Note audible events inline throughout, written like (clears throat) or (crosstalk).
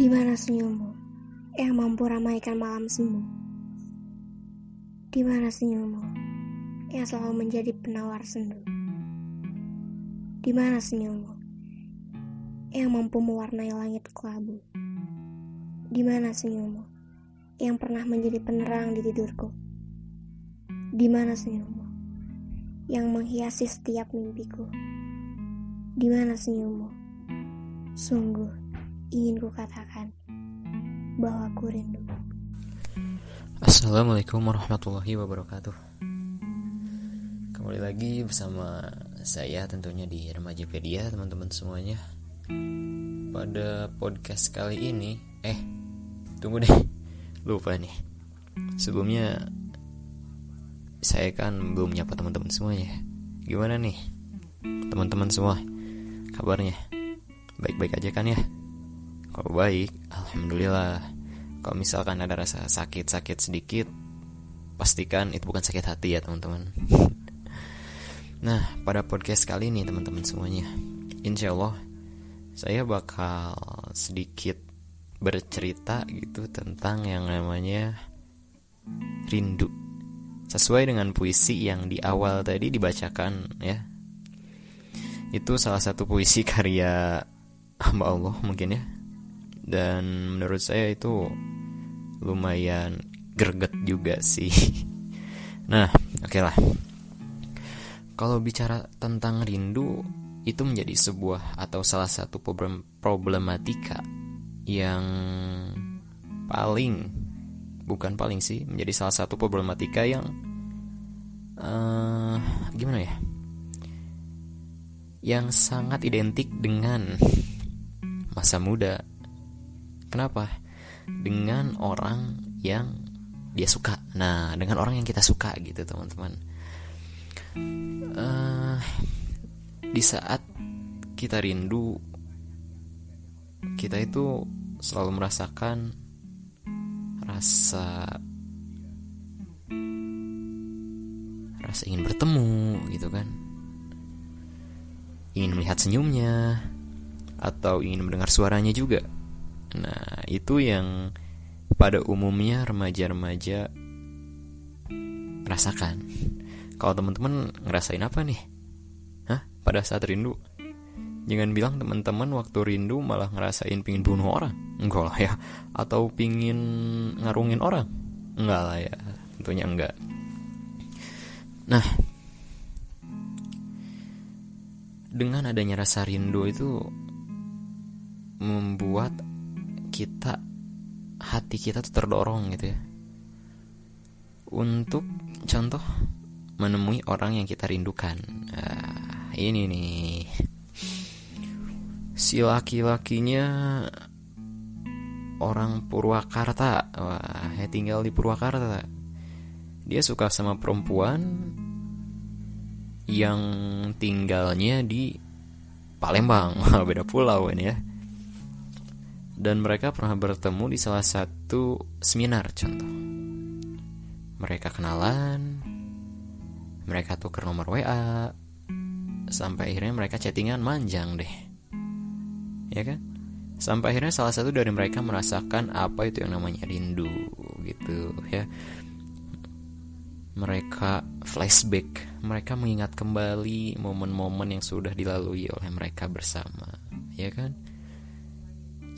Di mana senyummu yang mampu ramaikan malam semu? Di mana senyummu yang selalu menjadi penawar sendu? Di mana senyummu yang mampu mewarnai langit kelabu? Di mana senyummu yang pernah menjadi penerang di tidurku? Di mana senyummu yang menghiasi setiap mimpiku? Di mana senyummu? Sungguh ingin kukatakan bahwa aku rindu. Assalamualaikum warahmatullahi wabarakatuh. Kembali lagi bersama saya tentunya di Remajapedia teman-teman semuanya. Pada podcast kali ini, eh tunggu deh, (laughs) lupa nih. Sebelumnya saya kan belum nyapa teman-teman semuanya. Gimana nih, teman-teman semua? Kabarnya baik-baik aja kan ya? Kalau baik, alhamdulillah. Kalau misalkan ada rasa sakit-sakit sedikit, pastikan itu bukan sakit hati ya teman-teman. (laughs) nah, pada podcast kali ini teman-teman semuanya, insya Allah saya bakal sedikit bercerita gitu tentang yang namanya rindu. Sesuai dengan puisi yang di awal tadi dibacakan ya. Itu salah satu puisi (laughs) karya hamba Allah mungkin ya dan menurut saya itu lumayan greget juga sih. (laughs) Nah, oke okay lah. Kalau bicara tentang rindu, itu menjadi sebuah atau salah satu problem problematika yang paling bukan paling sih menjadi salah satu problematika yang uh, gimana ya? Yang sangat identik dengan masa muda Kenapa? Dengan orang yang dia suka. Nah, dengan orang yang kita suka gitu, teman-teman. Uh, di saat kita rindu, kita itu selalu merasakan rasa rasa ingin bertemu gitu kan ingin melihat senyumnya atau ingin mendengar suaranya juga Nah, itu yang pada umumnya remaja-remaja rasakan. Kalau teman-teman ngerasain apa nih? Hah? Pada saat rindu? Jangan bilang teman-teman waktu rindu malah ngerasain pingin bunuh orang. Enggak lah ya. Atau pingin ngarungin orang. Enggak lah ya. Tentunya enggak. Nah, dengan adanya rasa rindu itu membuat kita hati kita tuh terdorong gitu ya. Untuk contoh menemui orang yang kita rindukan. Nah, ini nih. Si laki-lakinya orang Purwakarta. Wah ya tinggal di Purwakarta. Dia suka sama perempuan yang tinggalnya di Palembang. (laughs) Beda pulau ini ya dan mereka pernah bertemu di salah satu seminar contoh. Mereka kenalan, mereka tuker nomor WA, sampai akhirnya mereka chattingan manjang deh. Ya kan? Sampai akhirnya salah satu dari mereka merasakan apa itu yang namanya rindu gitu ya. Mereka flashback, mereka mengingat kembali momen-momen yang sudah dilalui oleh mereka bersama, ya kan?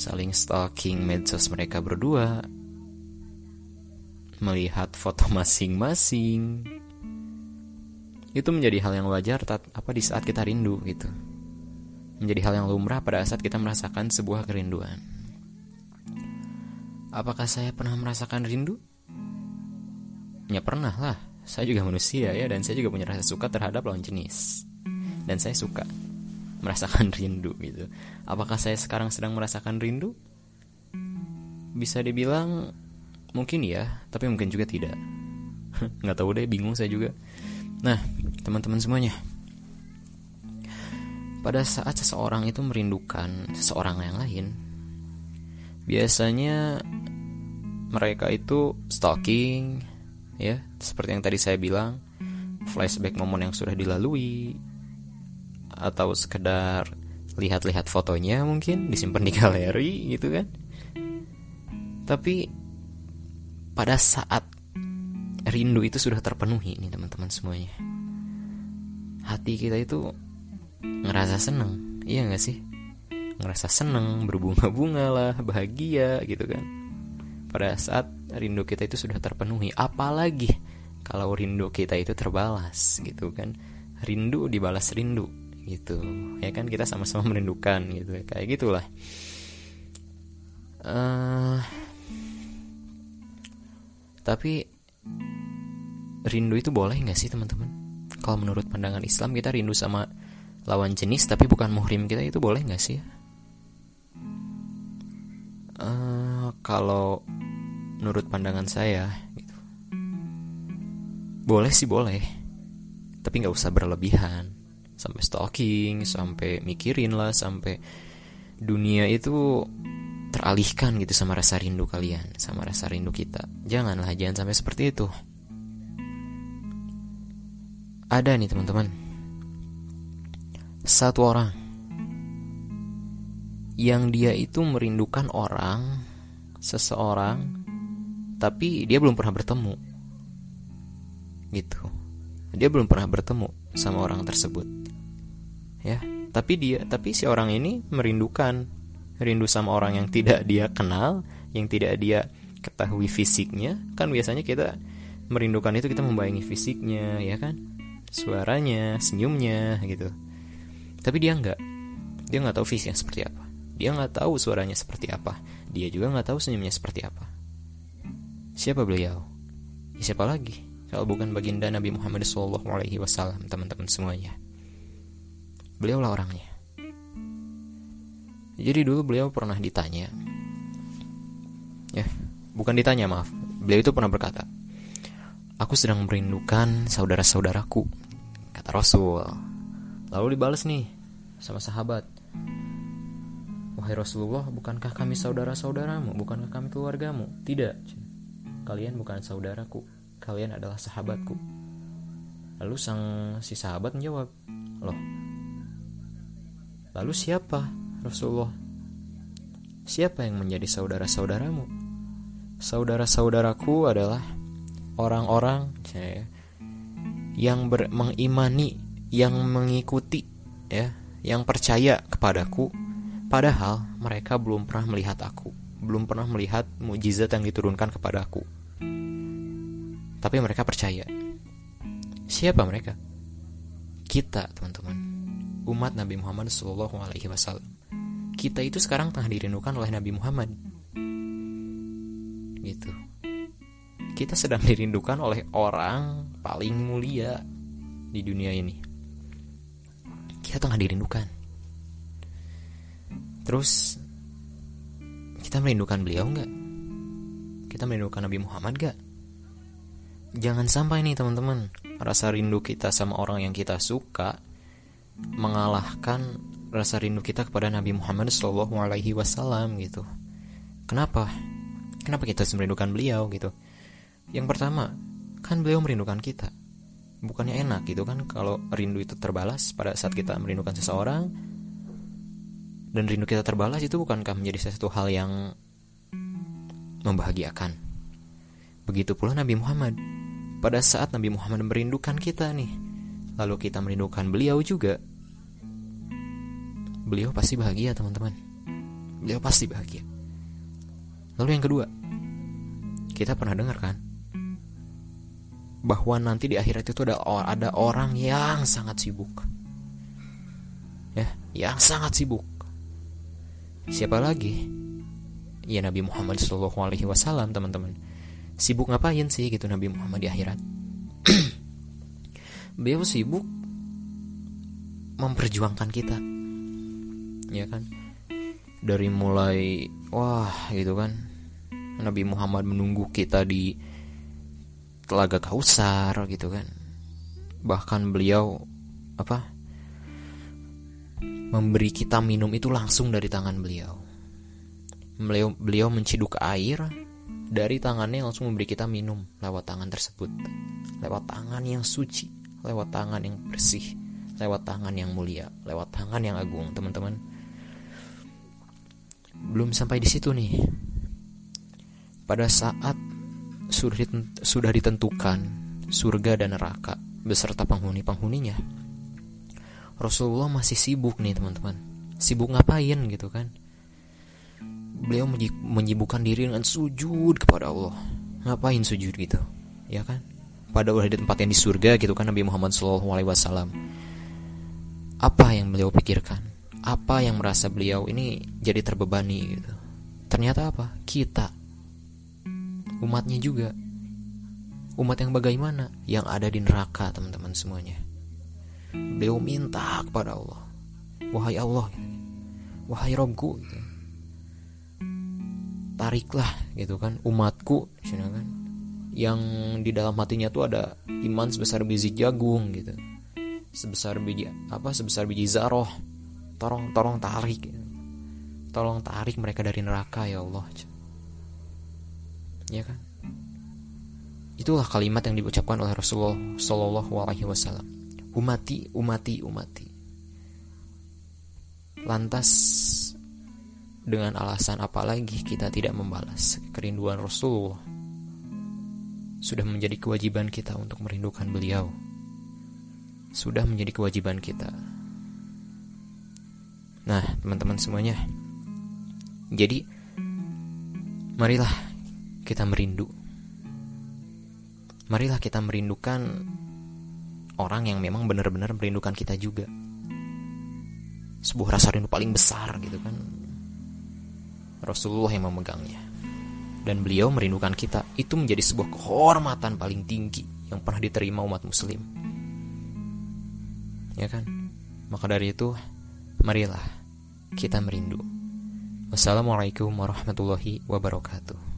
Saling stalking medsos mereka berdua, melihat foto masing-masing. Itu menjadi hal yang wajar tat, apa di saat kita rindu gitu. Menjadi hal yang lumrah pada saat kita merasakan sebuah kerinduan. Apakah saya pernah merasakan rindu? Ya pernah lah. Saya juga manusia ya dan saya juga punya rasa suka terhadap lawan jenis. Dan saya suka merasakan (laughs) rindu gitu. Apakah saya sekarang sedang merasakan rindu? Bisa dibilang mungkin ya, tapi mungkin juga tidak. (laughs) Nggak tahu deh, bingung saya juga. Nah, teman-teman semuanya, pada saat seseorang itu merindukan seseorang yang lain, biasanya mereka itu stalking, ya, seperti yang tadi saya bilang, flashback momen yang sudah dilalui, atau sekedar lihat-lihat fotonya mungkin disimpan di galeri gitu kan Tapi pada saat rindu itu sudah terpenuhi nih teman-teman semuanya. Hati kita itu ngerasa seneng, iya gak sih? Ngerasa seneng, berbunga-bunga lah, bahagia gitu kan. Pada saat rindu kita itu sudah terpenuhi, apalagi kalau rindu kita itu terbalas gitu kan. Rindu dibalas rindu gitu. Ya kan kita sama-sama merindukan gitu kayak gitulah. Uh, tapi rindu itu boleh nggak sih teman-teman? Kalau menurut pandangan Islam kita rindu sama lawan jenis tapi bukan muhrim kita itu boleh nggak sih? Uh, kalau menurut pandangan saya gitu. Boleh sih boleh. Tapi nggak usah berlebihan sampai stalking sampai mikirin lah sampai dunia itu teralihkan gitu sama rasa rindu kalian sama rasa rindu kita. Janganlah jangan sampai seperti itu. Ada nih teman-teman. Satu orang yang dia itu merindukan orang seseorang tapi dia belum pernah bertemu. Gitu. Dia belum pernah bertemu sama orang tersebut ya tapi dia tapi si orang ini merindukan rindu sama orang yang tidak dia kenal yang tidak dia ketahui fisiknya. Kan biasanya kita merindukan itu kita membayangi fisiknya ya kan? Suaranya senyumnya gitu. Tapi dia nggak dia nggak tahu fisiknya seperti apa. Dia nggak tahu suaranya seperti apa. Dia juga nggak tahu senyumnya seperti apa. Siapa beliau? Ya, siapa lagi? Kalau bukan baginda Nabi Muhammad SAW teman-teman semuanya Beliaulah orangnya. Jadi dulu beliau pernah ditanya. Ya, bukan ditanya, maaf. Beliau itu pernah berkata, "Aku sedang merindukan saudara-saudaraku," kata Rasul. Lalu dibalas nih sama sahabat. Wahai Rasulullah, bukankah kami saudara-saudaramu? Bukankah kami keluargamu? Tidak. Kalian bukan saudaraku. Kalian adalah sahabatku. Lalu sang si sahabat menjawab, "Loh, Lalu siapa Rasulullah? Siapa yang menjadi saudara-saudaramu? Saudara-saudaraku adalah orang-orang yang ber, mengimani, yang mengikuti, ya, yang percaya kepadaku, padahal mereka belum pernah melihat aku, belum pernah melihat mujizat yang diturunkan kepadaku. Tapi mereka percaya. Siapa mereka? Kita, teman-teman umat Nabi Muhammad Shallallahu Alaihi Wasallam. Kita itu sekarang tengah dirindukan oleh Nabi Muhammad. Gitu. Kita sedang dirindukan oleh orang paling mulia di dunia ini. Kita tengah dirindukan. Terus kita merindukan beliau nggak? Kita merindukan Nabi Muhammad gak? Jangan sampai nih teman-teman Rasa rindu kita sama orang yang kita suka mengalahkan rasa rindu kita kepada Nabi Muhammad Shallallahu Alaihi Wasallam gitu. Kenapa? Kenapa kita merindukan beliau gitu? Yang pertama, kan beliau merindukan kita. Bukannya enak gitu kan kalau rindu itu terbalas pada saat kita merindukan seseorang dan rindu kita terbalas itu bukankah menjadi sesuatu hal yang membahagiakan. Begitu pula Nabi Muhammad. Pada saat Nabi Muhammad merindukan kita nih, lalu kita merindukan beliau juga, beliau pasti bahagia teman-teman. Beliau pasti bahagia. Lalu yang kedua kita pernah dengar kan? Bahwa nanti di akhirat itu ada ada orang yang sangat sibuk. Ya yang sangat sibuk. Siapa lagi? Ya Nabi Muhammad Wasallam teman-teman. Sibuk ngapain sih gitu Nabi Muhammad di akhirat? (clears throat) Beliau sibuk memperjuangkan kita ya kan? Dari mulai wah gitu kan. Nabi Muhammad menunggu kita di telaga Kausar gitu kan. Bahkan beliau apa memberi kita minum itu langsung dari tangan beliau. Beliau beliau menciduk air dari tangannya langsung memberi kita minum lewat tangan tersebut. Lewat tangan yang suci lewat tangan yang bersih lewat tangan yang mulia lewat tangan yang agung teman-teman belum sampai di situ nih. pada saat sudah ditentukan surga dan neraka beserta penghuni-penghuninya Rasulullah masih sibuk nih teman-teman. Sibuk ngapain gitu kan? Beliau menyibukkan diri dengan sujud kepada Allah. Ngapain sujud gitu? Ya kan? Pada udah di tempat yang di surga gitu kan Nabi Muhammad SAW apa yang beliau pikirkan apa yang merasa beliau ini jadi terbebani gitu. Ternyata apa? Kita. Umatnya juga. Umat yang bagaimana? Yang ada di neraka teman-teman semuanya. Beliau minta kepada Allah. Wahai Allah wahai Robku gitu. tariklah gitu kan umatku kan. Yang di dalam hatinya tuh ada iman sebesar biji jagung gitu. Sebesar biji apa sebesar biji zaroh tolong tolong tarik. Tolong tarik mereka dari neraka ya Allah. Ya kan? Itulah kalimat yang diucapkan oleh Rasulullah Shallallahu Alaihi Wasallam. Umati umati umati. Lantas dengan alasan apa lagi kita tidak membalas kerinduan Rasulullah? Sudah menjadi kewajiban kita untuk merindukan beliau. Sudah menjadi kewajiban kita nah teman-teman semuanya jadi marilah kita merindu. Marilah kita merindukan orang yang memang benar-benar merindukan kita juga. Sebuah rasa rindu paling besar gitu kan. Rasulullah yang memegangnya. Dan beliau merindukan kita. Itu menjadi sebuah kehormatan paling tinggi yang pernah diterima umat muslim. Ya kan? Maka dari itu, marilah kita merindu. Wassalamualaikum warahmatullahi wabarakatuh.